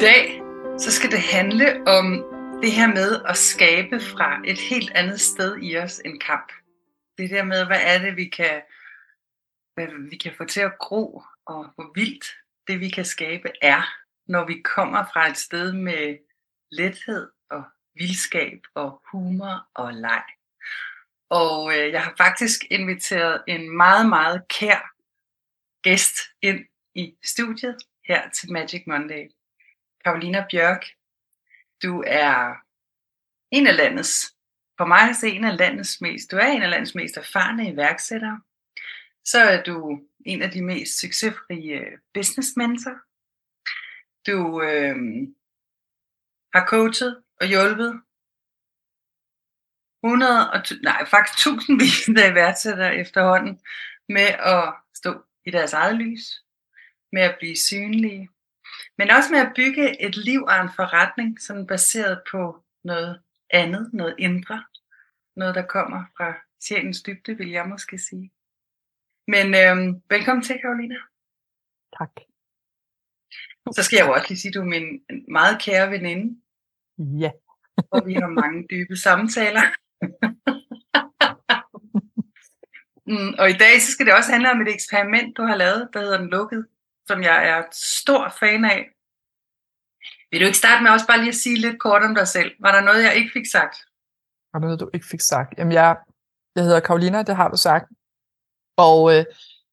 Dag så skal det handle om det her med at skabe fra et helt andet sted i os en kamp. Det der med, hvad er det, vi kan, hvad vi kan få til at gro, og hvor vildt det, vi kan skabe, er, når vi kommer fra et sted med lethed og vildskab og humor og leg. Og øh, jeg har faktisk inviteret en meget, meget kær gæst ind i studiet her til Magic Monday. Karolina Bjørk, du er en af landets, for mig at se en af landets mest, du er en af landets mest erfarne iværksættere. Så er du en af de mest succesrige øh, businessmenser. Du øh, har coachet og hjulpet 100 og, nej, faktisk tusindvis af iværksættere efterhånden med at stå i deres eget lys, med at blive synlige, men også med at bygge et liv og en forretning, som er baseret på noget andet, noget indre, noget der kommer fra sjælens dybde, vil jeg måske sige. Men øhm, velkommen til, Karolina. Tak. Så skal jeg jo også lige sige, at du er min meget kære veninde. Ja. og vi har mange dybe samtaler. mm, og i dag så skal det også handle om et eksperiment, du har lavet, der hedder Den Lukket, som jeg er stor fan af. Vil du ikke starte med også bare lige at sige lidt kort om dig selv? Var der noget, jeg ikke fik sagt? Var der noget, du ikke fik sagt? Jamen, jeg, jeg hedder Karolina, det har du sagt. Og øh,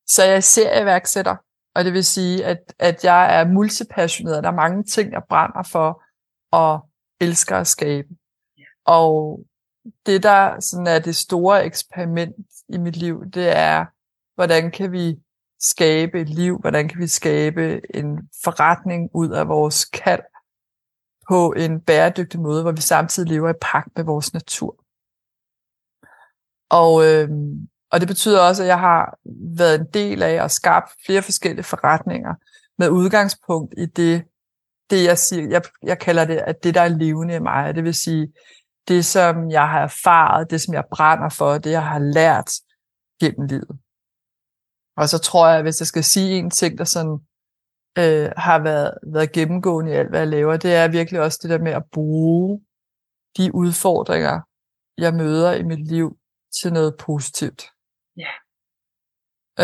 så er jeg serieværksætter, og det vil sige, at, at jeg er multipassioneret. Der er mange ting, jeg brænder for og elsker at skabe. Og det, der sådan er det store eksperiment i mit liv, det er, hvordan kan vi skabe et liv, hvordan kan vi skabe en forretning ud af vores kald på en bæredygtig måde, hvor vi samtidig lever i pagt med vores natur. Og, øh, og det betyder også, at jeg har været en del af at skabe flere forskellige forretninger med udgangspunkt i det, det jeg siger, jeg, jeg kalder det, at det, der er levende i mig, det vil sige, det, som jeg har erfaret, det, som jeg brænder for, det, jeg har lært gennem livet. Og så tror jeg, hvis jeg skal sige en ting, der sådan øh, har været, været gennemgående i alt, hvad jeg laver, det er virkelig også det der med at bruge de udfordringer, jeg møder i mit liv, til noget positivt. Ja.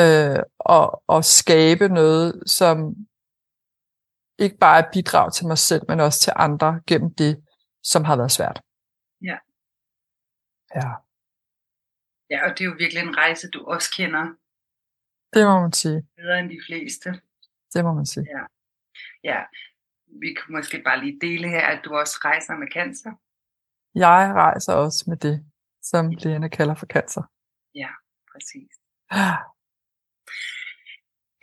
Øh, og, og skabe noget, som ikke bare er bidrag til mig selv, men også til andre gennem det, som har været svært. Ja. Ja. Ja, og det er jo virkelig en rejse, du også kender. Det må man sige. Bedre end de fleste. Det må man sige. Ja. ja. Vi kunne måske bare lige dele her, at du også rejser med cancer. Jeg rejser også med det, som Lene kalder for cancer. Ja, præcis.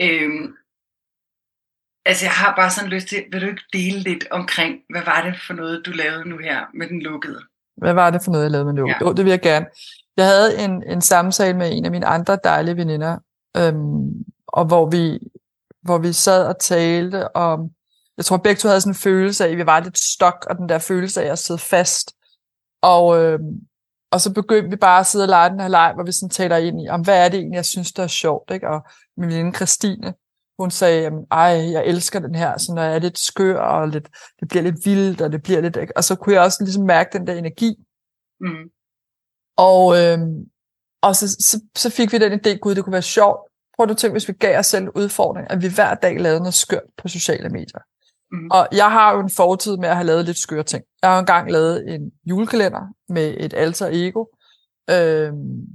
øhm, altså jeg har bare sådan lyst til, vil du ikke dele lidt omkring, hvad var det for noget, du lavede nu her med den lukkede? Hvad var det for noget, jeg lavede med den lukkede? Ja. Jo, det vil jeg gerne. Jeg havde en, en samtale med en af mine andre dejlige veninder, øhm, og hvor vi, hvor vi sad og talte om, jeg tror begge to havde sådan en følelse af, at vi var lidt stok, og den der følelse af at sidde fast. Og, øhm, og så begyndte vi bare at sidde og lege den her leg, hvor vi sådan taler ind i, om hvad er det egentlig, jeg synes, der er sjovt. Ikke? Og min veninde Christine, hun sagde, ej, jeg elsker den her, så når jeg er lidt skør, og lidt, det bliver lidt vildt, og det bliver lidt, og så kunne jeg også ligesom mærke den der energi. Mm. Og, øhm, og så, så, så fik vi den idé, gud, det kunne være sjovt. Prøv at tænke, hvis vi gav os selv udfordring, at vi hver dag lavede noget skørt på sociale medier. Mm. Og jeg har jo en fortid med at have lavet lidt skøre ting. Jeg har engang lavet en julekalender med et alter ego, øhm,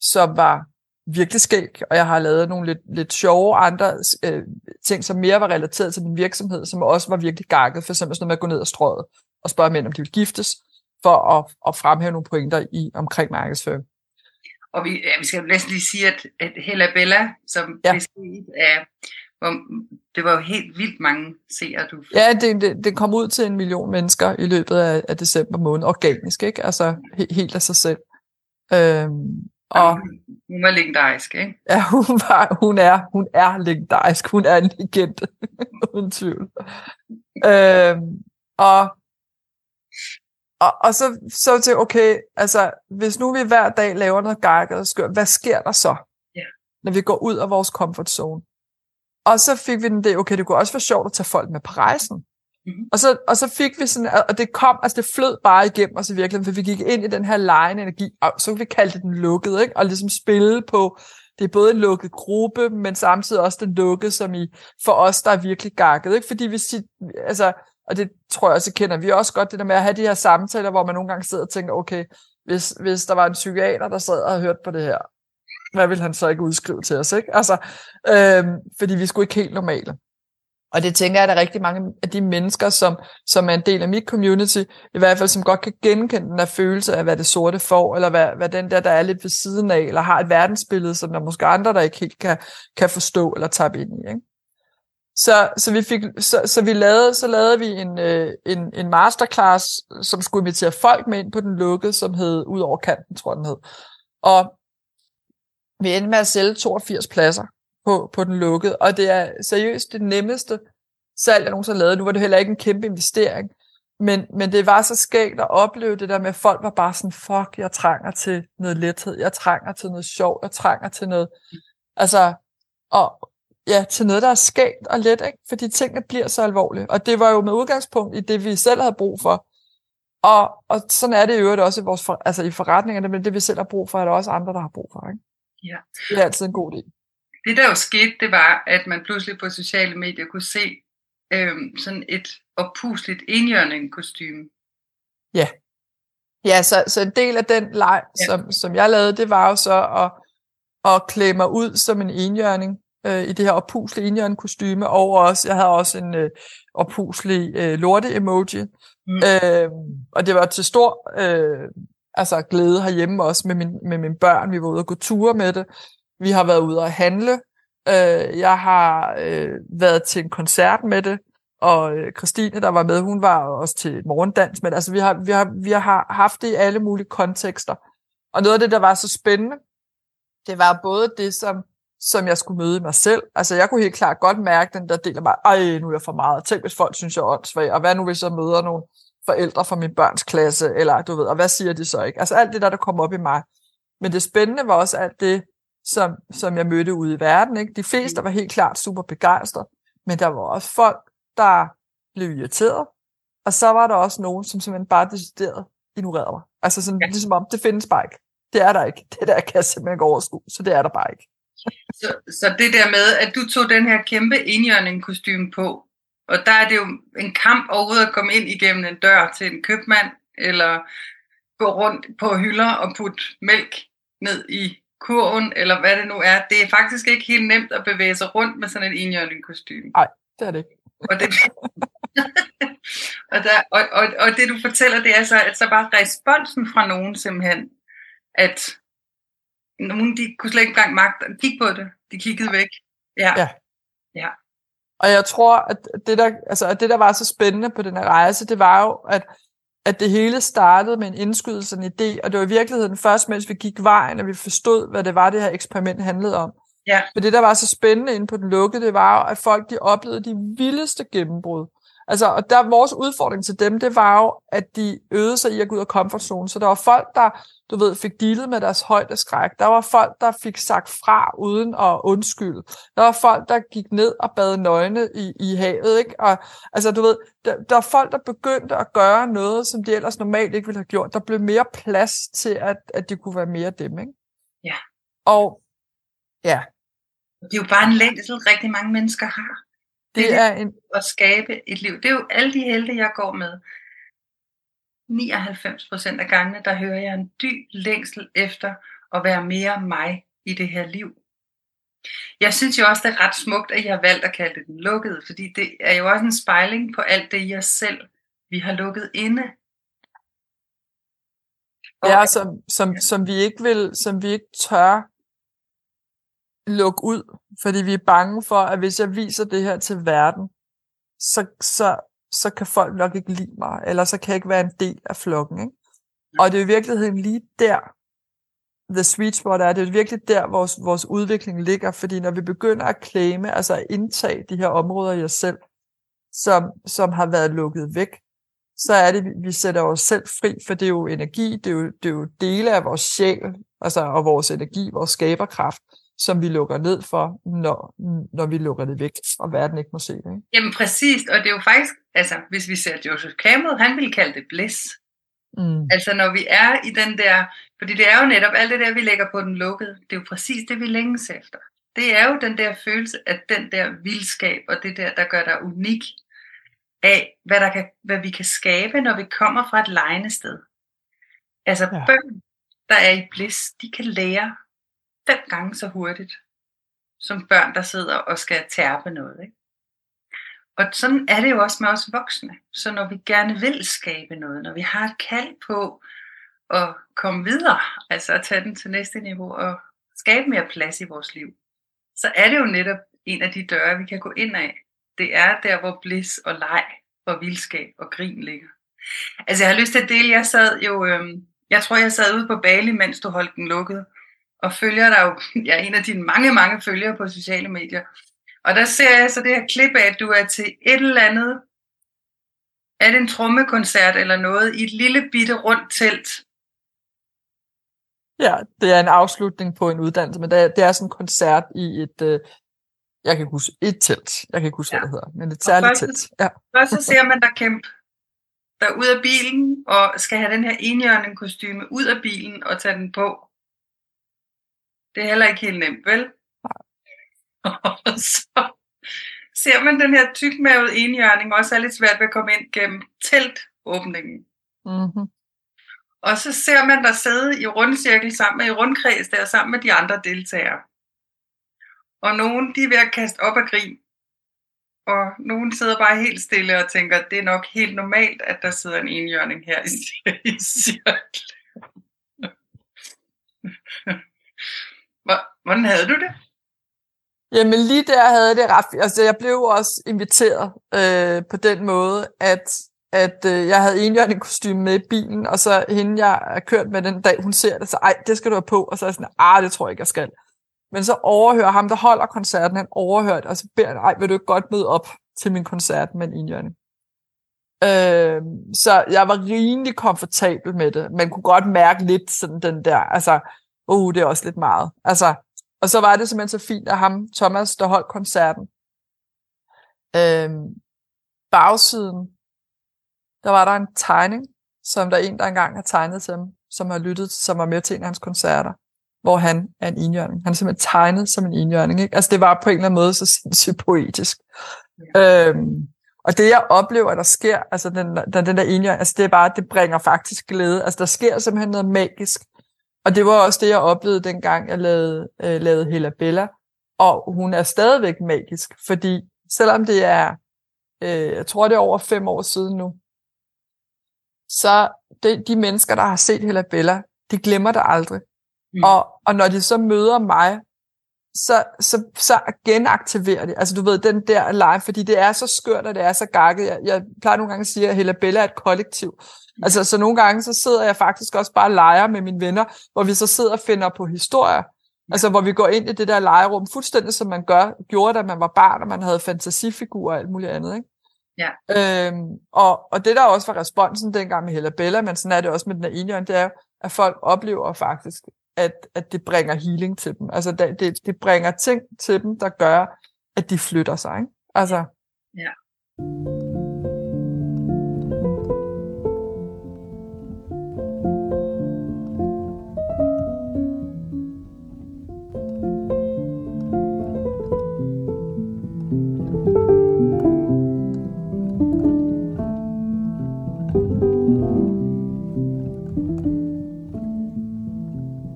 som var virkelig skæg, og jeg har lavet nogle lidt, lidt sjove andre øh, ting, som mere var relateret til min virksomhed, som også var virkelig gakket, for eksempel sådan noget med at gå ned og strøget og spørge mænd, om de vil giftes, for at, at fremhæve nogle pointer i omkring markedsføring. Og vi, ja, vi skal næsten lige sige, at, at Hella Bella, som ja. beskrevet af Det var jo helt vildt mange seere, du fik. Ja, det, det, det kom ud til en million mennesker i løbet af, af december måned, organisk, ikke? Altså he, helt af sig selv. Øhm, og, hun var legendarisk, ikke? Ja, hun, var, hun, er, hun er legendarisk. Hun er en legende, uden tvivl. Øhm, og, og, og så, så til, okay, altså, hvis nu vi hver dag laver noget gakket og skør, hvad sker der så, ja. når vi går ud af vores comfort zone? Og så fik vi den det, okay, det kunne også være sjovt at tage folk med på rejsen. Mm-hmm. Og, så, og så fik vi sådan, og det kom, altså det flød bare igennem os i virkeligheden, for vi gik ind i den her lejende energi, og så vi kaldte den lukket, ikke? og ligesom spille på, det er både en lukket gruppe, men samtidig også den lukket, som i, for os, der er virkelig gakket, ikke? fordi vi altså, og det tror jeg også, kender vi også godt, det der med at have de her samtaler, hvor man nogle gange sidder og tænker, okay, hvis, hvis der var en psykiater, der sad og havde hørt på det her, hvad vil han så ikke udskrive til os, ikke? Altså, øhm, fordi vi skulle ikke helt normale. Og det tænker jeg, at der er rigtig mange af de mennesker, som, som er en del af mit community, i hvert fald som godt kan genkende den der følelse af, hvad det sorte får, eller hvad, hvad den der, der er lidt ved siden af, eller har et verdensbillede, som der måske andre, der ikke helt kan, kan forstå eller tappe ind i. Ikke? Så, så, vi fik, så, så, vi lavede, så lavede vi en, øh, en, en masterclass, som skulle invitere folk med ind på den lukkede, som hed Ud over kanten, tror jeg den hed. Og vi endte med at sælge 82 pladser på, på den lukkede, og det er seriøst det nemmeste salg, jeg nogensinde har lavet. Nu var det heller ikke en kæmpe investering, men, men det var så skægt at opleve det der med, at folk var bare sådan, fuck, jeg trænger til noget lethed, jeg trænger til noget sjov, jeg trænger til noget, altså, og ja, til noget, der er skægt og let, ikke? fordi tingene bliver så alvorlige. Og det var jo med udgangspunkt i det, vi selv havde brug for. Og, og sådan er det i øvrigt også i, vores for, altså i forretningerne, men det vi selv har brug for, er der også andre, der har brug for. Ikke? Ja. Det er altid en god idé. Det der jo skete, det var, at man pludselig på sociale medier kunne se øhm, sådan et oppusligt enhjørning kostume. Ja. Ja, så, så en del af den leg, ja. som, som jeg lavede, det var jo så at, at klæde mig ud som en enhjørning øh, i det her oppuslige enhjørning kostume, og også, jeg havde også en øh, oppuslig øh, lorte-emoji, mm. øh, og det var til stor øh, altså glæde herhjemme også med, min, med mine børn. Vi var ude og gå ture med det. Vi har været ude at handle. Øh, jeg har øh, været til en koncert med det, og øh, Christine, der var med, hun var også til morgendans. Men altså, vi har, vi, har, vi har haft det i alle mulige kontekster. Og noget af det, der var så spændende, det var både det, som, som jeg skulle møde mig selv. Altså, jeg kunne helt klart godt mærke den der del af mig, ej, nu er jeg for meget. Tænk, hvis folk synes, jeg er åndssvag. Og hvad nu, hvis jeg møder nogle forældre fra min børns klasse, eller du ved, og hvad siger de så ikke? Altså alt det der, der kom op i mig. Men det spændende var også alt det, som, som jeg mødte ude i verden. Ikke? De fleste var helt klart super begejstrede, men der var også folk, der blev irriteret, og så var der også nogen, som simpelthen bare decideret ignorerede mig. Altså sådan, ja. ligesom om, det findes bare ikke. Det er der ikke. Det der kan jeg simpelthen ikke overskue, så det er der bare ikke. Så, så det der med, at du tog den her kæmpe indjørning kostume på, og der er det jo en kamp overhovedet at komme ind igennem en dør til en købmand, eller gå rundt på hylder og putte mælk ned i kurven, eller hvad det nu er. Det er faktisk ikke helt nemt at bevæge sig rundt med sådan et enhjørning kostume. Nej, det er det ikke. Og det, og, der, og, og, og det du fortæller, det er så, at så bare responsen fra nogen simpelthen, at nogen de kunne slet ikke engang magte at kigge på det. De kiggede væk. Ja. ja. ja. Og jeg tror, at det, der, altså, at det, der var så spændende på den her rejse, det var jo, at, at det hele startede med en indskydelse, en idé, og det var i virkeligheden først, mens vi gik vejen, og vi forstod, hvad det var, det her eksperiment handlede om. Ja. Men det, der var så spændende inde på den lukkede, det var jo, at folk de oplevede de vildeste gennembrud. Altså, og der vores udfordring til dem, det var jo, at de øvede sig i at gå ud af comfort zone. Så der var folk, der, du ved, fik dealet med deres højdeskræk. Der var folk, der fik sagt fra uden at undskylde. Der var folk, der gik ned og bad nøgne i, i havet, ikke? Og, altså, du ved, der, der var folk, der begyndte at gøre noget, som de ellers normalt ikke ville have gjort. Der blev mere plads til, at, at de kunne være mere dem, ikke? Ja. Og, ja. Det er jo bare en længsel, rigtig mange mennesker har. Det, det er en... at skabe et liv. Det er jo alle de helte, jeg går med. 99 procent af gangene, der hører jeg en dyb længsel efter at være mere mig i det her liv. Jeg synes jo også, det er ret smukt, at jeg har valgt at kalde det den lukkede, fordi det er jo også en spejling på alt det i os selv, vi har lukket inde. Og, ja, som, som, som, vi ikke vil, som vi ikke tør lukke ud, fordi vi er bange for, at hvis jeg viser det her til verden, så, så, så kan folk nok ikke lide mig, eller så kan jeg ikke være en del af flokken. Ikke? Og det er i virkeligheden lige der, the sweet spot er, det er virkelig der, vores, vores udvikling ligger, fordi når vi begynder at claime, altså at indtage de her områder i os selv, som, som har været lukket væk, så er det, vi sætter os selv fri, for det er jo energi, det er jo, det er jo dele af vores sjæl, altså og vores energi, vores skaberkraft, som vi lukker ned for, når, når vi lukker det væk, og verden ikke må se det. Ikke? Jamen præcis, og det er jo faktisk, altså hvis vi ser Joseph Campbell, han ville kalde det bliss. Mm. Altså når vi er i den der, fordi det er jo netop alt det der, vi lægger på den lukkede, det er jo præcis det, vi længes efter. Det er jo den der følelse af den der vildskab, og det der, der gør dig unik af, hvad, der kan, hvad vi kan skabe, når vi kommer fra et lejende sted. Altså ja. børn, der er i bliss, de kan lære fem gange så hurtigt, som børn, der sidder og skal tærpe noget. Ikke? Og sådan er det jo også med os voksne. Så når vi gerne vil skabe noget, når vi har et kald på at komme videre, altså at tage den til næste niveau og skabe mere plads i vores liv, så er det jo netop en af de døre, vi kan gå ind af. Det er der, hvor blis og leg og vildskab og grin ligger. Altså jeg har lyst til at dele, jeg sad jo, øhm, jeg tror jeg sad ude på Bali, mens du holdt den lukket, og følger dig jo, jeg er en af dine mange, mange følgere på sociale medier. Og der ser jeg så det her klip af, at du er til et eller andet, er det en trommekoncert eller noget, i et lille bitte rundt telt. Ja, det er en afslutning på en uddannelse, men det er, det er sådan en koncert i et, øh, jeg kan huske et telt, jeg kan ikke huske, ja. hvad det hedder, men et særligt telt. Ja. Først så ser man der kæmpe der ud af bilen, og skal have den her enhjørning kostyme ud af bilen og tage den på. Det er heller ikke helt nemt, vel? Og så ser man den her tykmavede enhjørning også er lidt svært ved at komme ind gennem teltåbningen. Mm-hmm. Og så ser man der sidde i rundcirkel sammen med i rundkreds der sammen med de andre deltagere. Og nogen de er ved at kaste op af grin. Og nogen sidder bare helt stille og tænker, at det er nok helt normalt, at der sidder en enhjørning her i cirkel. Hvordan havde du det? Jamen lige der havde jeg det ret Altså jeg blev også inviteret øh, på den måde, at, at øh, jeg havde enhjørning kostume med i bilen, og så hende, jeg har kørt med den dag, hun ser det, så ej, det skal du have på, og så er jeg sådan, ah, det tror jeg ikke, jeg skal. Men så overhører ham, der holder koncerten, han overhørt, og så beder han, ej, vil du ikke godt møde op til min koncert med en enhjørning? Øh, så jeg var rimelig komfortabel med det. Man kunne godt mærke lidt sådan den der, altså, uh, det er også lidt meget. Altså, og så var det simpelthen så fint, at ham, Thomas, der holdt koncerten, øhm, bagsiden, der var der en tegning, som der en, der engang har tegnet til ham, som har lyttet, som var med til en af hans koncerter, hvor han er en enhjørning. Han er simpelthen tegnet som en enhjørning. Ikke? Altså det var på en eller anden måde så sindssygt poetisk. Ja. Øhm, og det jeg oplever, der sker, altså den, den, den der enhjørning, altså det er bare, det bringer faktisk glæde. Altså der sker simpelthen noget magisk og det var også det, jeg oplevede dengang, jeg lavede, øh, lavede Hella Bella. Og hun er stadigvæk magisk, fordi selvom det er, øh, jeg tror det er over fem år siden nu, så det, de mennesker, der har set Hella Bella, de glemmer det aldrig. Mm. Og, og når de så møder mig, så, så, så genaktiverer det. Altså du ved, den der live, fordi det er så skørt, og det er så gakket. Jeg, jeg plejer nogle gange at sige, at Hella Bella er et kollektiv. Altså, så nogle gange, så sidder jeg faktisk også bare og leger med mine venner, hvor vi så sidder og finder på historier. Altså, hvor vi går ind i det der legerum, fuldstændig som man gør, gjorde, da man var barn, og man havde fantasifigurer og alt muligt andet, ikke? Ja. Øhm, og, og det der også var responsen dengang med Hella Bella, men sådan er det også med den her enhjørn, det er, at folk oplever faktisk, at, at det bringer healing til dem. Altså, det, det, det bringer ting til dem, der gør, at de flytter sig, ikke? Altså. Ja.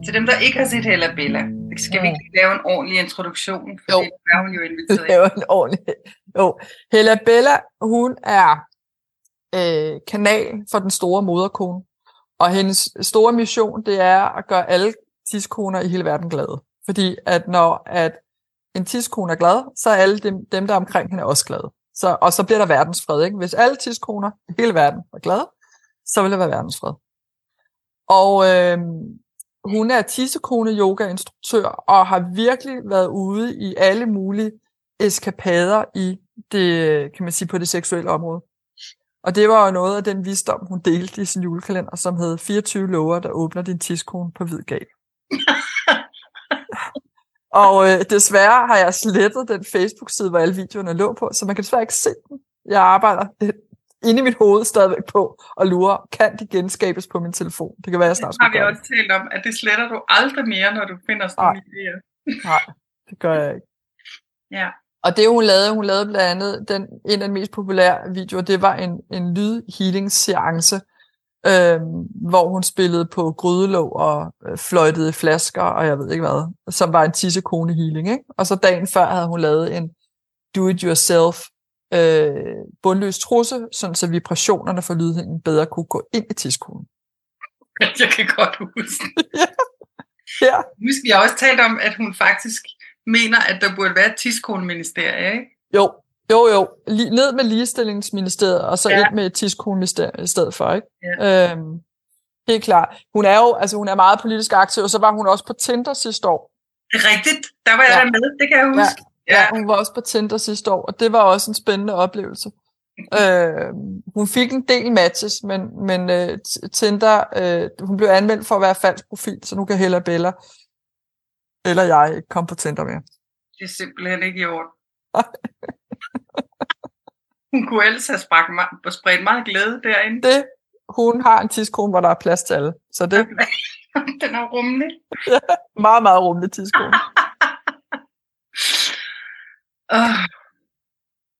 Til dem, der ikke har set Hella Bella, skal vi ikke lave en ordentlig introduktion? For jo. det er hun jo inviteret lave en ordentlig. Jo. Hella Bella, hun er øh, kanal for den store moderkone. Og hendes store mission, det er at gøre alle tidskoner i hele verden glade. Fordi at når at en tidskone er glad, så er alle dem, dem der er omkring hende også glade. Så, og så bliver der verdensfred. Ikke? Hvis alle tidskoner i hele verden er glade, så vil der være verdensfred. Og øh, hun er tissekone yoga-instruktør og har virkelig været ude i alle mulige eskapader i det, kan man sige, på det seksuelle område. Og det var jo noget af den visdom, hun delte i sin julekalender, som hed 24 lover, der åbner din tidskone på hvid gal. og øh, desværre har jeg slettet den Facebook-side, hvor alle videoerne lå på, så man kan desværre ikke se den. Jeg arbejder inde i mit hoved stadigvæk på og lurer, kan de genskabes på min telefon? Det kan være, jeg snart Det har vi også talt om, at det sletter du aldrig mere, når du finder sådan nogle idéer. Nej, det gør jeg ikke. Ja. Og det hun lavede, hun lavede blandt andet, den, en af de mest populære videoer, det var en, en lydhealing-seance, øh, hvor hun spillede på grydelåg og øh, fløjtede flasker, og jeg ved ikke hvad, som var en tissekone healing. Ikke? Og så dagen før havde hun lavet en do-it-yourself øh, bundløs trusse, sådan så vibrationerne for lydhængen bedre kunne gå ind i tidskonen. Jeg kan godt huske. ja. ja. Husk, vi har også talt om, at hun faktisk mener, at der burde være et tidskoneministerie, ikke? Jo, jo, jo. Lige, ned med ligestillingsministeriet, og så ja. ind med et tidskoneministerie i stedet for, ikke? Ja. Øhm, helt klart. Hun er jo altså, hun er meget politisk aktiv, og så var hun også på Tinder sidste år. Det er rigtigt. Der var jeg ja. der med, det kan jeg huske. Ja. Ja, hun var også på Tinder sidste år, og det var også en spændende oplevelse. øh, hun fik en del matches, men, men uh, Tinder, uh, hun blev anmeldt for at være falsk profil, så nu kan Hella Bella eller jeg ikke komme på Tinder mere. Det er simpelthen ikke i orden. hun kunne ellers have meget, spredt meget glæde derinde. Det, hun har en tidskone, hvor der er plads til alle. Så det... Den er rummelig. ja, meget, meget rummelig tidskone. Oh.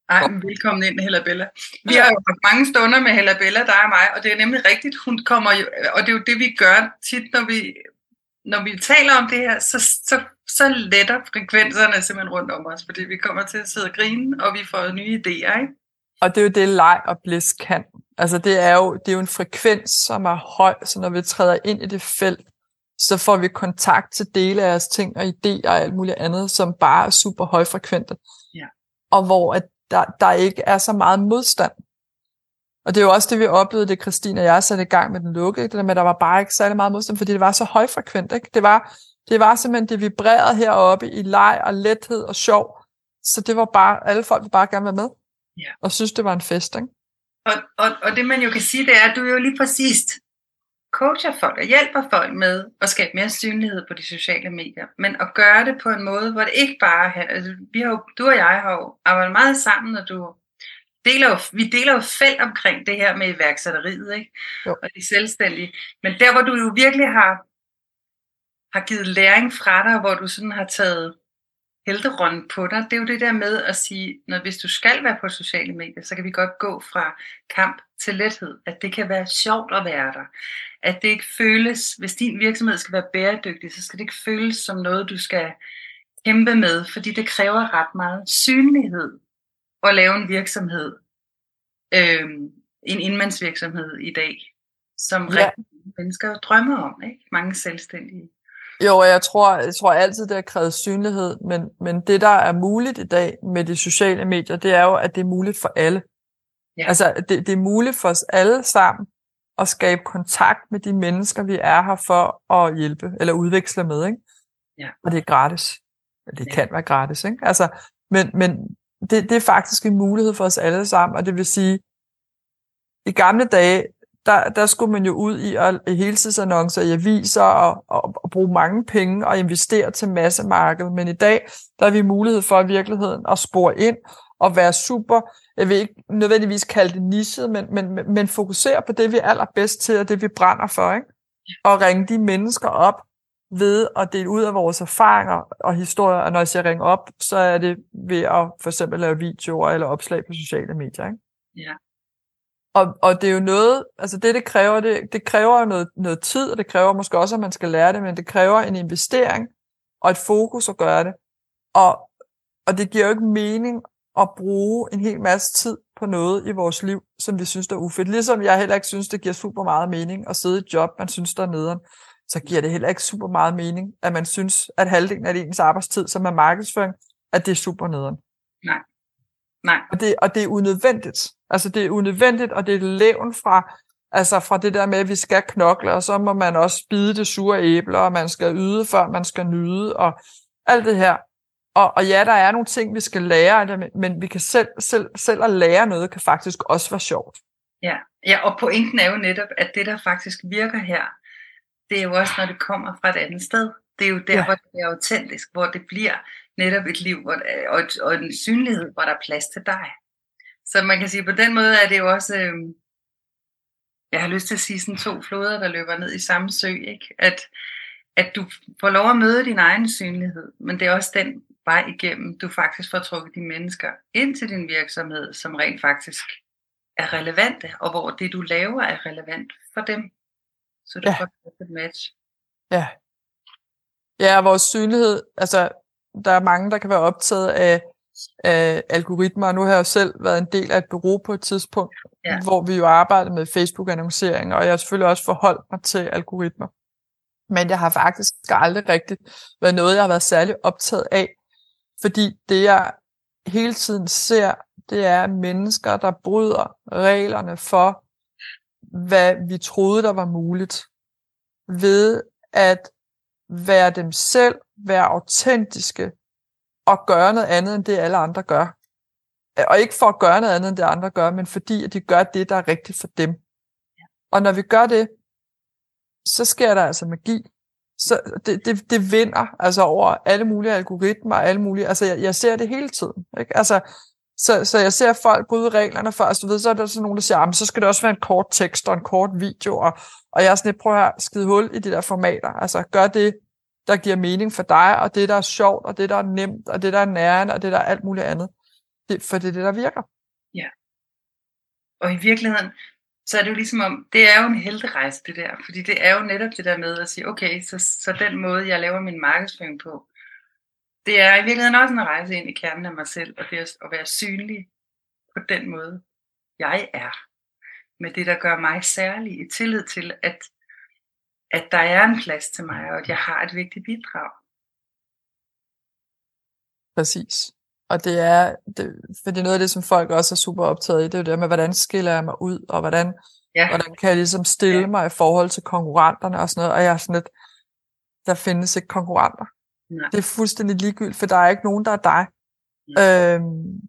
Ej, velkommen ind, Hella Bella. Vi har jo haft mange stunder med Hella Bella, der og mig, og det er nemlig rigtigt, hun kommer jo, og det er jo det, vi gør tit, når vi når vi taler om det her, så, så, så letter frekvenserne simpelthen rundt om os, fordi vi kommer til at sidde og grine, og vi får nye idéer, ikke? Og det er jo det, leg og blis kan. Altså det er, jo, det er jo en frekvens, som er høj, så når vi træder ind i det felt, så får vi kontakt til dele af os ting og idéer og alt muligt andet, som bare er super højfrekvente. Ja. Og hvor at der, der ikke er så meget modstand. Og det er jo også det, vi oplevede, det Christine og jeg satte i gang med den lukke, det der med, at der var bare ikke særlig meget modstand, fordi det var så højfrekvent. Ikke? Det, var, det var simpelthen, det vibrerede heroppe i leg og lethed og sjov. Så det var bare, alle folk ville bare gerne være med. Ja. Og synes, det var en fest. Ikke? Og, og, og det man jo kan sige, det er, at du er jo lige præcis coacher folk og hjælper folk med at skabe mere synlighed på de sociale medier, men at gøre det på en måde, hvor det ikke bare er, altså vi har jo, du og jeg har jo arbejdet meget sammen, når du deler jo, vi deler jo felt omkring det her med iværksætteriet, ikke? Jo. og de selvstændige. Men der, hvor du jo virkelig har, har givet læring fra dig, hvor du sådan har taget helterånden på dig, det er jo det der med at sige, når hvis du skal være på sociale medier, så kan vi godt gå fra kamp til lethed. At det kan være sjovt at være der. At det ikke føles, hvis din virksomhed skal være bæredygtig, så skal det ikke føles som noget, du skal kæmpe med, fordi det kræver ret meget synlighed at lave en virksomhed, øh, en indmandsvirksomhed i dag, som ja. rigtig mennesker drømmer om, ikke? Mange selvstændige. Jo, og jeg tror, jeg tror altid, det har krævet synlighed, men, men det, der er muligt i dag med de sociale medier, det er jo, at det er muligt for alle. Ja. Altså, det, det er muligt for os alle sammen at skabe kontakt med de mennesker, vi er her for at hjælpe, eller udveksle med, ikke? Ja. Og det er gratis. Det kan være gratis, ikke? Altså, men, men det, det er faktisk en mulighed for os alle sammen, og det vil sige, i gamle dage, der, der skulle man jo ud i, at, i heltidsannoncer i aviser og, og, og bruge mange penge og investere til massemarkedet. Men i dag, der har vi mulighed for i virkeligheden at spore ind og være super, jeg vil ikke nødvendigvis kalde det nichet, men, men, men fokusere på det, vi er allerbedst til, og det, vi brænder for. Ikke? Og ringe de mennesker op ved at dele ud af vores erfaringer og historier, og når jeg siger ringe op, så er det ved at for eksempel lave videoer eller opslag på sociale medier. Ikke? Ja. Og, og det er jo noget, altså det, det kræver, det, det kræver noget, noget tid, og det kræver måske også, at man skal lære det, men det kræver en investering og et fokus at gøre det. Og, og det giver jo ikke mening at bruge en hel masse tid på noget i vores liv, som vi synes der er ufedt. Ligesom jeg heller ikke synes, det giver super meget mening at sidde i et job, man synes der er nederen. så giver det heller ikke super meget mening, at man synes, at halvdelen af ens arbejdstid, som er markedsføring, at det er super nederen. Nej. Nej. Og det, og det er unødvendigt. Altså det er unødvendigt, og det er levn fra, altså fra det der med, at vi skal knokle, og så må man også bide det sure æble, og man skal yde, før man skal nyde, og alt det her. Og, og ja, der er nogle ting, vi skal lære, men vi kan selv, selv, selv at lære noget, kan faktisk også være sjovt. Ja. ja, og pointen er jo netop, at det, der faktisk virker her, det er jo også, når det kommer fra et andet sted. Det er jo der, ja. hvor det er autentisk, hvor det bliver netop et liv hvor, og, et, og en synlighed, hvor der er plads til dig. Så man kan sige, på den måde er det jo også, øh, jeg har lyst til at sige sådan to floder, der løber ned i samme sø, ikke? At, at du får lov at møde din egen synlighed, men det er også den vej igennem, du faktisk får trukket de mennesker ind til din virksomhed, som rent faktisk er relevante, og hvor det du laver er relevant for dem. Så du ja. får et match. Ja. Ja, vores synlighed, altså der er mange, der kan være optaget af, af algoritmer, nu har jeg jo selv været en del af et bureau på et tidspunkt, ja. hvor vi jo arbejdede med Facebook-annoncering, og jeg har selvfølgelig også forholdt mig til algoritmer. Men jeg har faktisk aldrig rigtigt været noget, jeg har været særlig optaget af, fordi det jeg hele tiden ser, det er mennesker, der bryder reglerne for, hvad vi troede, der var muligt, ved at være dem selv, være autentiske og gøre noget andet end det, alle andre gør. Og ikke for at gøre noget andet end det, andre gør, men fordi at de gør det, der er rigtigt for dem. Og når vi gør det, så sker der altså magi. Så det, det, det vinder altså over alle mulige algoritmer, alle mulige, altså jeg, jeg ser det hele tiden. Ikke? Altså, så, så jeg ser folk bryde reglerne først, altså, du ved, så er der sådan nogen, der siger, ah, så skal det også være en kort tekst og en kort video, og, og jeg er sådan lidt, prøv at skide hul i de der formater, altså gør det, der giver mening for dig, og det, der er sjovt, og det, der er nemt, og det, der er nærende, og det, der er alt muligt andet. Det, for det er det, der virker. Ja. Og i virkeligheden, så er det jo ligesom om, det er jo en helterejse det der, fordi det er jo netop det der med at sige, okay, så, så den måde, jeg laver min markedsføring på, det er i virkeligheden også en rejse ind i kernen af mig selv, og det er at være synlig på den måde, jeg er. Med det, der gør mig særlig i tillid til, at, at der er en plads til mig, og at jeg har et vigtigt bidrag. Præcis. Og det er, det, fordi noget af det, som folk også er super optaget i, det er jo det med, hvordan skiller jeg mig ud, og hvordan, ja. hvordan kan jeg ligesom stille ja. mig i forhold til konkurrenterne og sådan noget. Og jeg er sådan lidt, der findes ikke konkurrenter. Nej. Det er fuldstændig ligegyldigt, for der er ikke nogen, der er dig. Øhm,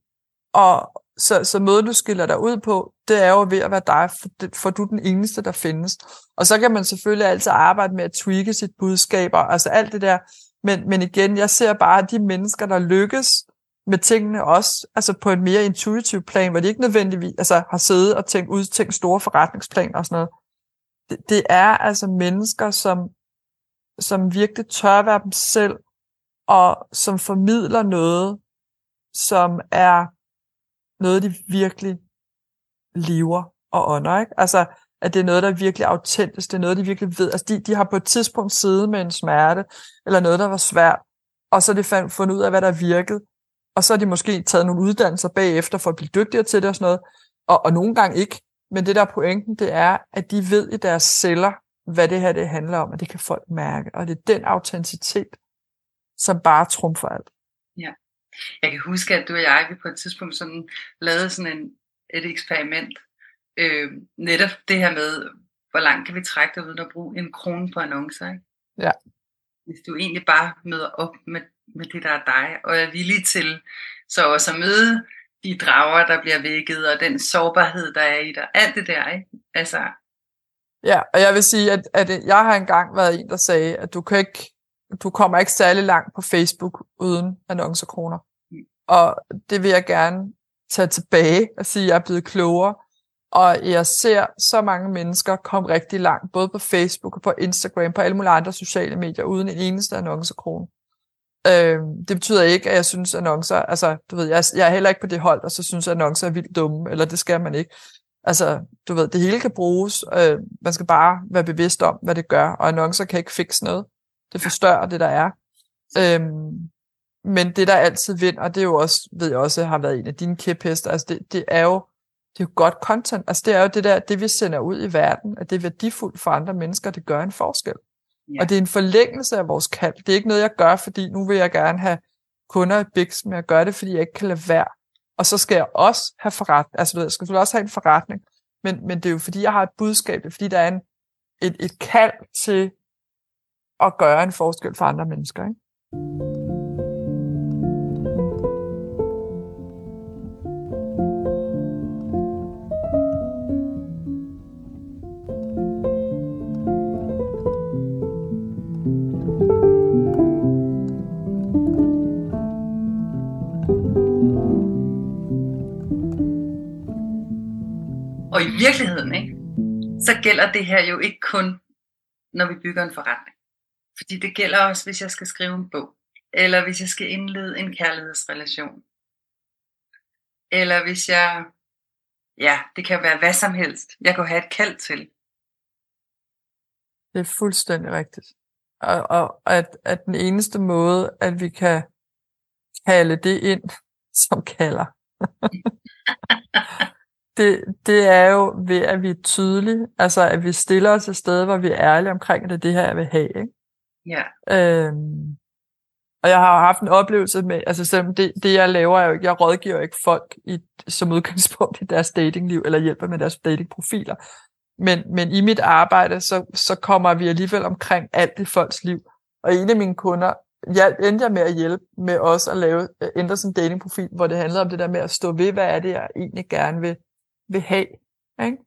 og så, så måden, du skiller dig ud på, det er jo ved at være dig, for, det, for du er den eneste, der findes. Og så kan man selvfølgelig altid arbejde med at tweake sit budskaber, altså alt det der. Men, men igen, jeg ser bare de mennesker, der lykkes med tingene også, altså på en mere intuitiv plan, hvor de ikke nødvendigvis altså, har siddet og tænkt, udtænkt store forretningsplaner og sådan noget. Det, det er altså mennesker, som, som virkelig tør være dem selv, og som formidler noget, som er noget, de virkelig lever og ånder. Ikke? Altså, at det er noget, der er virkelig autentisk, det er noget, de virkelig ved. Altså, de, de har på et tidspunkt siddet med en smerte, eller noget, der var svært, og så er de fundet ud af, hvad der virkede, og så har de måske taget nogle uddannelser bagefter for at blive dygtigere til det og sådan noget, og, og nogle gange ikke. Men det der er pointen, det er, at de ved i deres celler, hvad det her det handler om, og det kan folk mærke. Og det er den autenticitet, som bare trumfer alt. Ja. Jeg kan huske, at du og jeg vi på et tidspunkt sådan, lavede sådan en, et eksperiment. Øh, netop det her med, hvor langt kan vi trække dig uden at bruge en krone på annoncer. Ikke? Ja. Hvis du egentlig bare møder op med, med det, der er dig, og er villig til så også at møde de drager, der bliver vækket, og den sårbarhed, der er i dig. Alt det der, ikke? Altså, Ja, og jeg vil sige, at, at jeg har engang været en, der sagde, at du kan ikke, du kommer ikke særlig langt på Facebook uden annoncekroner. Mm. Og det vil jeg gerne tage tilbage og sige, at jeg er blevet klogere. Og jeg ser så mange mennesker komme rigtig langt, både på Facebook og på Instagram, på alle mulige andre sociale medier, uden en eneste annoncekrone. Øh, det betyder ikke, at jeg synes annoncer, altså du ved, jeg, jeg er heller ikke på det hold, og så synes at annoncer er vildt dumme, eller det skal man ikke. Altså, du ved, det hele kan bruges. Øh, man skal bare være bevidst om, hvad det gør, og annoncer kan ikke fikse noget. Det forstørrer det, der er. Øhm, men det, der altid vinder, det er jo også, ved jeg også, har været en af dine kæphester, altså det, det er jo det er jo godt content. Altså det er jo det der, det vi sender ud i verden, at det er værdifuldt for andre mennesker, det gør en forskel. Ja. Og det er en forlængelse af vores kald. Det er ikke noget, jeg gør, fordi nu vil jeg gerne have kunder i Bix, men jeg gør det, fordi jeg ikke kan lade være. Og så skal jeg også have forretning. Altså, jeg skal også have en forretning. Men, men det er jo fordi, jeg har et budskab. Det er fordi, der er en, et, et kald til at gøre en forskel for andre mennesker. Ikke? Og i virkeligheden, ikke, så gælder det her jo ikke kun, når vi bygger en forretning. Fordi det gælder også, hvis jeg skal skrive en bog, eller hvis jeg skal indlede en kærlighedsrelation, eller hvis jeg, ja, det kan være hvad som helst, jeg kan have et kald til. Det er fuldstændig rigtigt. Og, og at, at den eneste måde, at vi kan kalde det ind, som kalder, det, det er jo ved, at vi er tydelige, altså at vi stiller os et sted, hvor vi er ærlige omkring, at det er det her, jeg vil have. Ikke? Ja. Øhm, og jeg har haft en oplevelse med, altså selvom det, det jeg laver, er jo, jeg rådgiver ikke folk i, som udgangspunkt i deres datingliv, eller hjælper med deres datingprofiler. Men, men i mit arbejde, så, så kommer vi alligevel omkring alt i folks liv. Og en af mine kunder jeg endte jeg med at hjælpe med også at lave, ændre sin datingprofil, hvor det handlede om det der med at stå ved, hvad er det, jeg egentlig gerne vil vil have, ikke?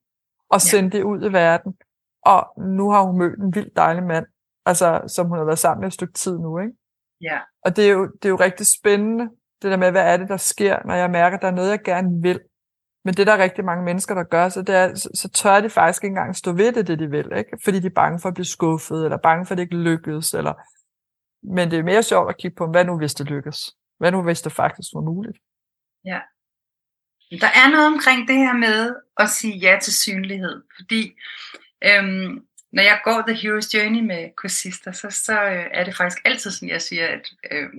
og sende ja. det ud i verden. Og nu har hun mødt en vildt dejlig mand, altså, som hun har været sammen med et stykke tid nu. Ikke? Ja. Og det er, jo, det er jo rigtig spændende, det der med, hvad er det, der sker, når jeg mærker, at der er noget, jeg gerne vil. Men det der er rigtig mange mennesker, der gør, så, det er, så, så tør de faktisk ikke engang stå ved det, det de vil. Ikke? Fordi de er bange for at blive skuffet, eller bange for, at det ikke lykkes. Eller... Men det er mere sjovt at kigge på, hvad nu hvis det lykkes? Hvad nu hvis det faktisk var muligt? Ja. Der er noget omkring det her med at sige ja til synlighed, fordi øhm, når jeg går The Hero's Journey med kursister, så, så øh, er det faktisk altid sådan, jeg siger, at øh,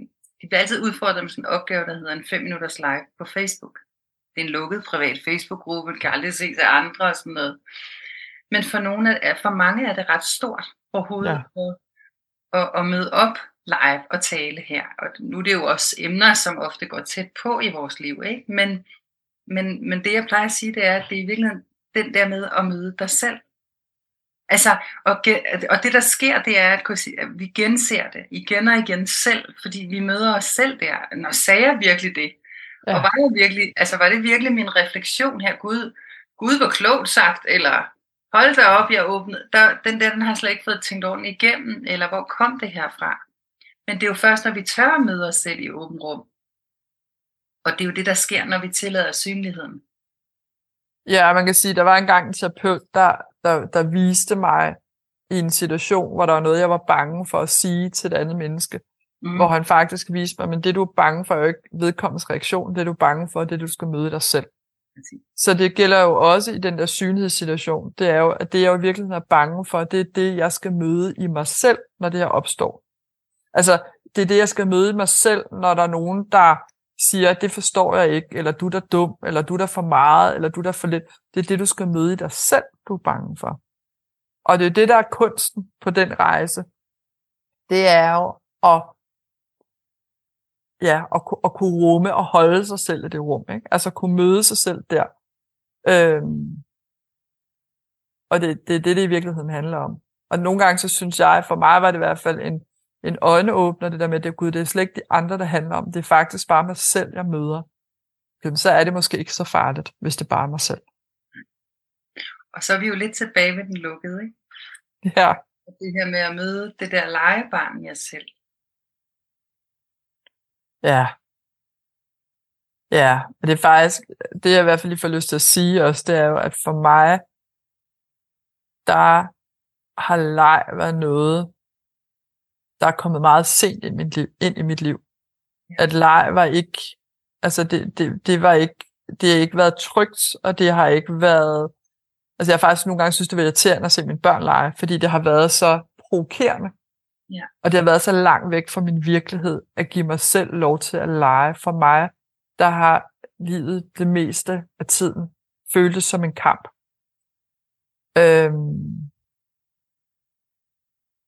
de bliver altid udfordret med sådan en opgave, der hedder en 5 minutters live på Facebook. Det er en lukket privat Facebook-gruppe, kan aldrig se til andre og sådan noget. Men for, nogle af, for mange er det ret stort overhovedet ja. at, at, at møde op live og tale her. Og nu er det jo også emner, som ofte går tæt på i vores liv, ikke? Men, men, men det jeg plejer at sige, det er, at det er i virkeligheden den der med at møde dig selv. Altså, og, og det der sker, det er, at vi genser det igen og igen selv, fordi vi møder os selv der. Når sagde jeg virkelig det? Ja. Og var det virkelig, altså var det virkelig min refleksion her? Gud, Gud var klogt sagt, eller hold da op, jeg åbnede. Der, den der, den har slet ikke fået tænkt ordentligt igennem, eller hvor kom det her fra? Men det er jo først, når vi tør at møde os selv i åben rum, og det er jo det, der sker, når vi tillader synligheden. Ja, man kan sige, der var engang en terapeut, der, der, der viste mig i en situation, hvor der var noget, jeg var bange for at sige til et andet menneske. Mm. Hvor han faktisk viste mig, men det du er bange for er jo ikke vedkommens reaktion, det du er bange for, det du skal møde dig selv. Så det gælder jo også i den der synlighedssituation. Det er jo, at det jeg jo i virkeligheden er bange for, det er det, jeg skal møde i mig selv, når det her opstår. Altså, det er det, jeg skal møde i mig selv, når der er nogen, der siger, det forstår jeg ikke, eller du er der dum, eller du er der for meget, eller du er der for lidt. Det er det, du skal møde i dig selv, du er bange for. Og det er det, der er kunsten på den rejse. Det er jo at, ja, at, at kunne rumme og holde sig selv i det rum. Ikke? Altså at kunne møde sig selv der. Øhm, og det, det er det, det i virkeligheden handler om. Og nogle gange så synes jeg, for mig var det i hvert fald en, en øjneåbner, det der med, at det, Gud, det er slet ikke de andre, der handler om. Det er faktisk bare mig selv, jeg møder. Jamen, så er det måske ikke så farligt, hvis det bare er mig selv. Og så er vi jo lidt tilbage ved den lukkede, ikke? Ja. Det her med at møde det der legebarn os selv. Ja. Ja, og det er faktisk, det jeg i hvert fald lige får lyst til at sige også, det er jo, at for mig, der har leg været noget, der er kommet meget sent ind i mit liv. Ind i mit liv. At leg var ikke, altså det, det, det var ikke, det har ikke været trygt, og det har ikke været, altså jeg har faktisk nogle gange synes, det var irriterende at se mine børn lege, fordi det har været så provokerende. Ja. Og det har været så langt væk fra min virkelighed, at give mig selv lov til at lege. For mig, der har livet det meste af tiden føltes som en kamp. Øhm,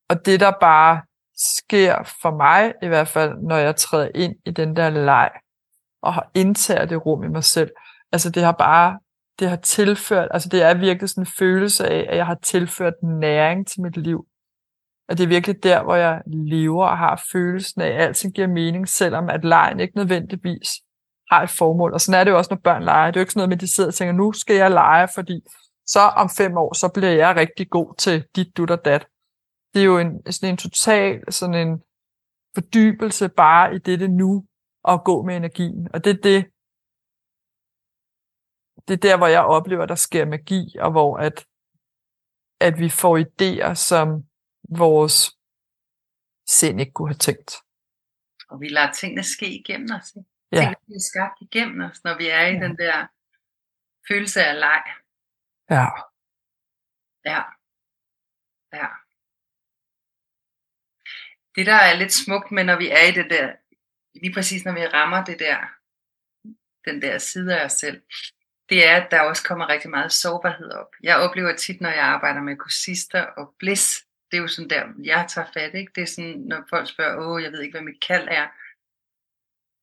og det der bare sker for mig, i hvert fald, når jeg træder ind i den der leg, og har indtager det rum i mig selv, altså det har bare, det har tilført, altså det er virkelig sådan en følelse af, at jeg har tilført næring til mit liv. At det er virkelig der, hvor jeg lever og har følelsen af, at alting giver mening, selvom at lejen ikke nødvendigvis har et formål. Og sådan er det jo også, når børn leger. Det er jo ikke sådan noget med, at de sidder og tænker, nu skal jeg lege, fordi så om fem år, så bliver jeg rigtig god til dit, dut og dat. Det er jo en, sådan en total sådan en fordybelse bare i dette nu, og gå med energien. Og det er det, det er der, hvor jeg oplever, der sker magi, og hvor at, at vi får idéer, som vores sind ikke kunne have tænkt. Og vi lader tingene ske igennem os. Ikke? Ja. Tingene bliver skabt igennem os, når vi er i Ja. den der følelse af leg. Ja. Ja. Ja. Det, der er lidt smukt med, når vi er i det der, lige præcis når vi rammer det der, den der side af os selv, det er, at der også kommer rigtig meget sårbarhed op. Jeg oplever tit, når jeg arbejder med kursister og bliss, det er jo sådan der, jeg tager fat, ikke? Det er sådan, når folk spørger, åh, jeg ved ikke, hvad mit kald er,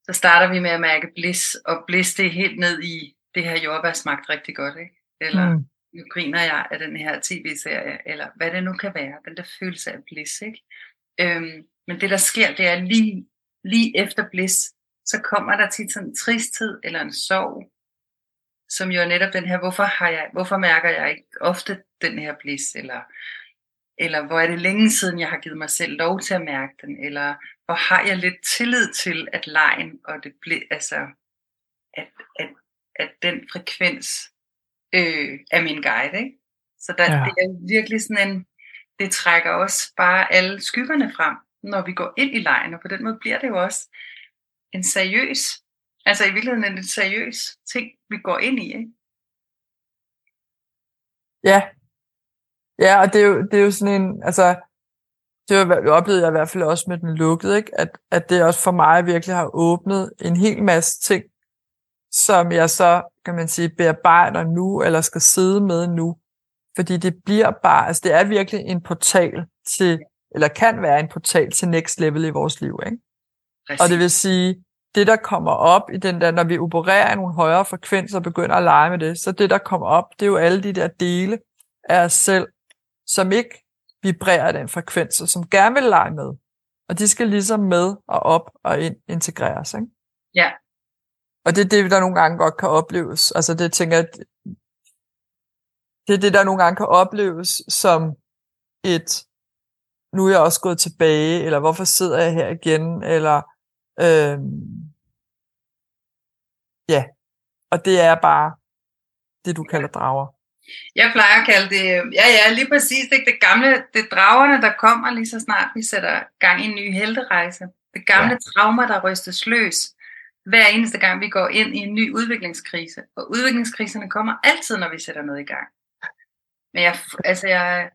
så starter vi med at mærke bliss, og bliss, det er helt ned i, det her jordbær smagt rigtig godt, ikke? Eller, Mm. nu griner jeg af den her tv-serie, eller hvad det nu kan være, den der følelse af bliss, ikke? Øhm, men det der sker, det er lige, lige efter bliss, så kommer der tit sådan en tristhed eller en sorg, som jo er netop den her, hvorfor, har jeg, hvorfor mærker jeg ikke ofte den her bliss, eller, eller hvor er det længe siden, jeg har givet mig selv lov til at mærke den, eller hvor har jeg lidt tillid til, at lejen og det ble, altså, at, at, at den frekvens øh, er min guide, ikke? Så der, ja. det er virkelig sådan en, det trækker også bare alle skyggerne frem, når vi går ind i lejen, og på den måde bliver det jo også en seriøs, altså i virkeligheden en lidt seriøs ting, vi går ind i, ikke? Ja. Ja, og det er jo, det er jo sådan en, altså, det det oplevede jeg i hvert fald også med den lukkede, ikke? At, at det også for mig virkelig har åbnet en hel masse ting, som jeg så, kan man sige, bearbejder nu, eller skal sidde med nu. Fordi det bliver bare, altså det er virkelig en portal til, eller kan være en portal til next level i vores liv, ikke? Præcis. Og det vil sige, det der kommer op i den der, når vi opererer i nogle højere frekvenser og begynder at lege med det, så det der kommer op, det er jo alle de der dele af os selv, som ikke vibrerer den frekvens, og som gerne vil lege med. Og de skal ligesom med og op og ind, integreres. Ikke? Ja. Og det er det, der nogle gange godt kan opleves. Altså det tænker jeg, det er det, der nogle gange kan opleves som et, nu er jeg også gået tilbage, eller hvorfor sidder jeg her igen, eller øhm, ja, og det er bare det, du kalder drager. Jeg plejer at kalde det, ja ja, lige præcis, ikke? det gamle, det er dragerne, der kommer lige så snart vi sætter gang i en ny helterejse. Det gamle Ja. traumer, der rystes løs, hver eneste gang vi går ind i en ny udviklingskrise. Og udviklingskriserne kommer altid, når vi sætter noget i gang. Men jeg, altså jeg,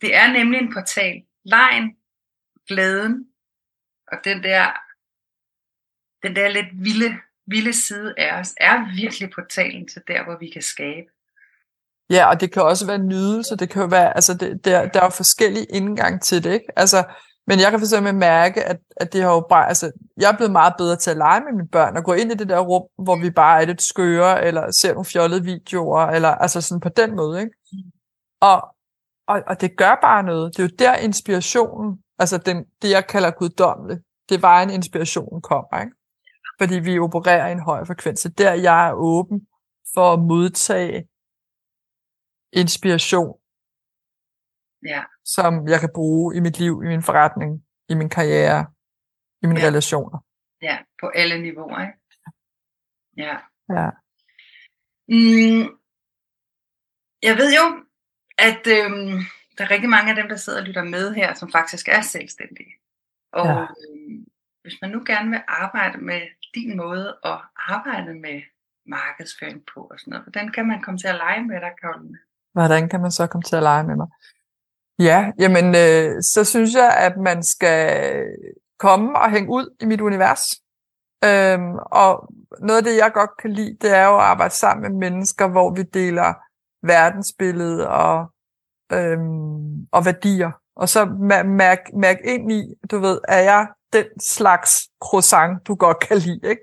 det er nemlig en portal. Lejen, glæden, og den der, den der lidt vilde, vilde side af os, er virkelig portalen til der, hvor vi kan skabe. Ja, og det kan også være nydelse, det kan jo være, altså det, der, der er jo forskellige indgang til det, ikke? Altså, men jeg kan for eksempel mærke, at, at det har jo bare, altså, jeg er blevet meget bedre til at lege med mine børn, og gå ind i det der rum, hvor vi bare er lidt skøre, eller ser nogle fjollede videoer, eller altså sådan på den måde, ikke? Og, og, og det gør bare noget. Det er jo der inspirationen, altså den, det jeg kalder guddommeligt, det var en inspirationen kommer, ikke? Fordi vi opererer i en høj frekvens. Er der, jeg er åben for at modtage inspiration, Ja, som jeg kan bruge i mit liv, i min forretning, i min karriere, i mine Ja. relationer. ja, på alle niveauer. Ikke? Ja. Ja. Mm, jeg ved jo, at øhm, der er rigtig mange af dem, der sidder og lytter med her, som faktisk er selvstændige. Og Ja. øhm, hvis man nu gerne vil arbejde med din måde at arbejde med markedsføring på og sådan noget, hvordan kan man komme til at lege med dig, Karoline? Hvordan kan man så komme til at lege med mig? Ja, jamen, øh, så synes jeg, at man skal komme og hænge ud i mit univers. Øhm, og noget af det, jeg godt kan lide, det er jo at arbejde sammen med mennesker, hvor vi deler verdensbillede og, øhm, og værdier Og så mærk, mærk ind i, du ved, er jeg den slags croissant, du godt kan lide, ikke?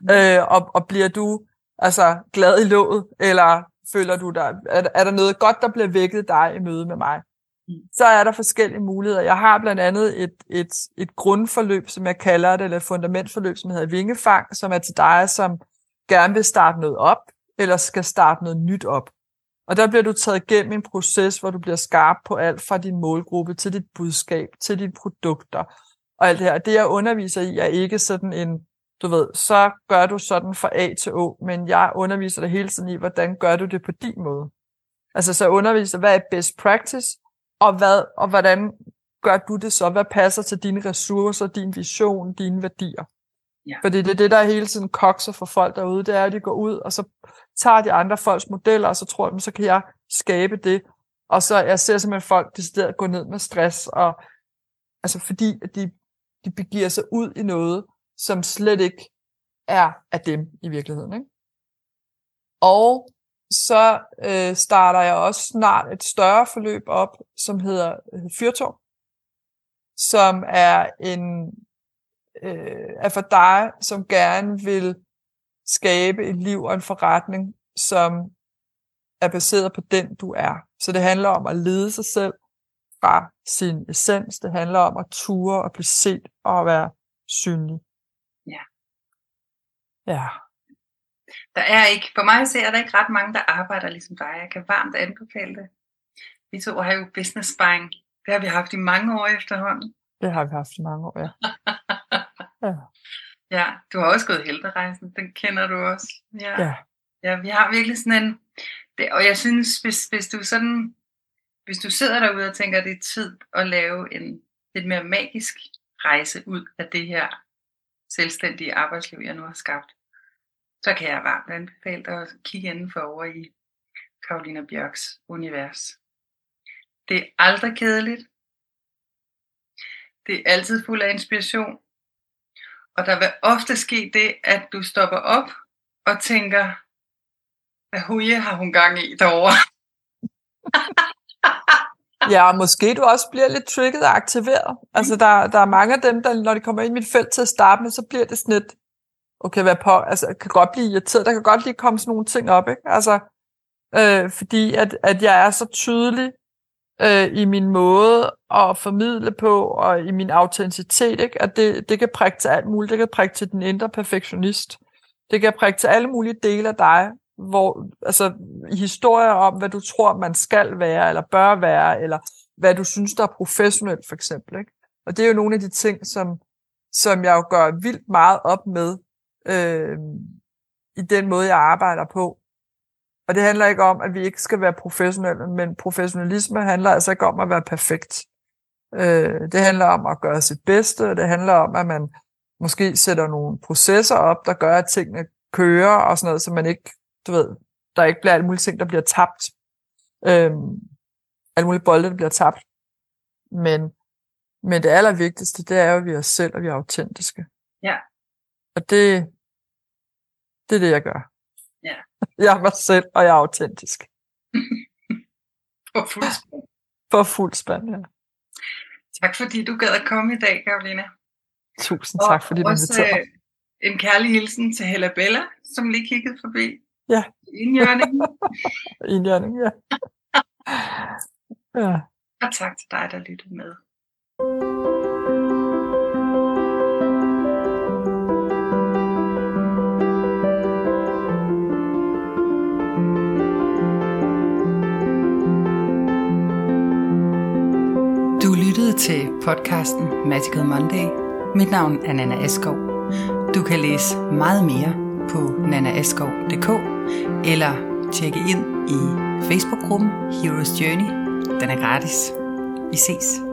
Mm. Øh, og, og bliver du altså glad i låget, eller føler du dig, er, er der noget godt, der bliver vækket dig i møde med mig? Mm. Så er der forskellige muligheder. Jeg har blandt andet et, et, et grundforløb, som jeg kalder det, eller et fundamentforløb, som hedder Vingefang, som er til dig, som gerne vil starte noget op, eller skal starte noget nyt op. Og der bliver du taget igennem en proces, hvor du bliver skarp på alt fra din målgruppe til dit budskab, til dine produkter og alt det her. Det jeg underviser i er ikke sådan en, du ved, så gør du sådan fra A til Å, men jeg underviser dig hele tiden i, hvordan gør du det på din måde. Altså så underviser, hvad er best practice, og, hvad, og hvordan gør du det så? Hvad passer til dine ressourcer, din vision, dine værdier? Ja. Fordi det er det, der hele tiden kokser for folk derude, det er, at de går ud, og så tager de andre folks modeller, og så tror jeg, så kan jeg skabe det. Og så jeg ser simpelthen folk decideret gå ned med stress, og altså fordi at de, de begiver sig ud i noget, som slet ikke er af dem i virkeligheden. Ikke? Og så øh, starter jeg også snart et større forløb op, som hedder Fyrtog, som er en øh, er for dig, som gerne vil skabe et liv og en forretning, som er baseret på den, du er. Så det handler om at lede sig selv fra sin essens. Det handler om at ture og blive set og være synlig. Ja. Ja. Der er ikke, for mig ser der ikke ret mange, der arbejder ligesom dig. Jeg kan varmt anbefale det. Vi to har jo business sparring. Det har vi haft i mange år efterhånden. Det har vi haft i mange år, ja. ja. Ja, du har også gået helterejsen. Den kender du også. Ja. ja. Ja, vi har virkelig sådan en... Det, og jeg synes, hvis, hvis du sådan... Hvis du sidder derude og tænker, at det er tid at lave en lidt mere magisk rejse ud af det her selvstændige arbejdsliv, jeg nu har skabt, så kan jeg varmt anbefale dig at kigge indenfor over i Karolina Bjørks univers. Det er aldrig kedeligt. Det er altid fuld af inspiration. Og der vil ofte ske det, at du stopper op og tænker, hvad huje har hun gang i derovre? ja, og måske du også bliver lidt trigget og aktiveret. Altså, der, der er mange af dem, der, når de kommer ind i mit felt til at starte med, så bliver det sådan lidt, okay, hvad på, altså, kan godt blive irriteret. Der kan godt lige komme sådan nogle ting op, ikke? Altså, øh, fordi at, at jeg er så tydelig øh, i min måde at formidle på, og i min autenticitet, ikke? at det, det kan prikke til alt muligt. Det kan prikke til den indre perfektionist. Det kan prikke til alle mulige dele af dig, hvor, altså historier om, hvad du tror, man skal være, eller bør være, eller hvad du synes, der er professionelt, for eksempel. Ikke? Og det er jo nogle af de ting, som, som jeg jo gør vildt meget op med, øh, i den måde, jeg arbejder på. Og det handler ikke om, at vi ikke skal være professionelle, men professionalisme handler altså ikke om at være perfekt. Øh, det handler om at gøre sit bedste, og det handler om, at man måske sætter nogle processer op, der gør, at tingene kører og sådan noget, så man ikke, du ved, der ikke bliver alle mulige ting, der bliver tabt. Øh, alle mulige bolde, der bliver tabt. Men, men det allervigtigste, det er jo, at vi er os selv, og vi er autentiske. Ja. Og det, det er det, jeg gør. Jeg er mig selv, og jeg er autentisk. For fuld spand. For fuld spand, ja. Tak fordi du gad at komme i dag, Karolina. Tusind tak, fordi du inviterede mig. Øh, en kærlig hilsen til Hella Bella, som lige kiggede forbi. Ja. Indjørning. Indjørning, ja. ja. Og tak til dig, der lyttede med. Til podcasten Magical Monday. Mit navn er Nana Askov. Du kan læse meget mere på nanaaskov.dk eller tjekke ind i Facebook-gruppen Heroes Journey. Den er gratis. Vi ses.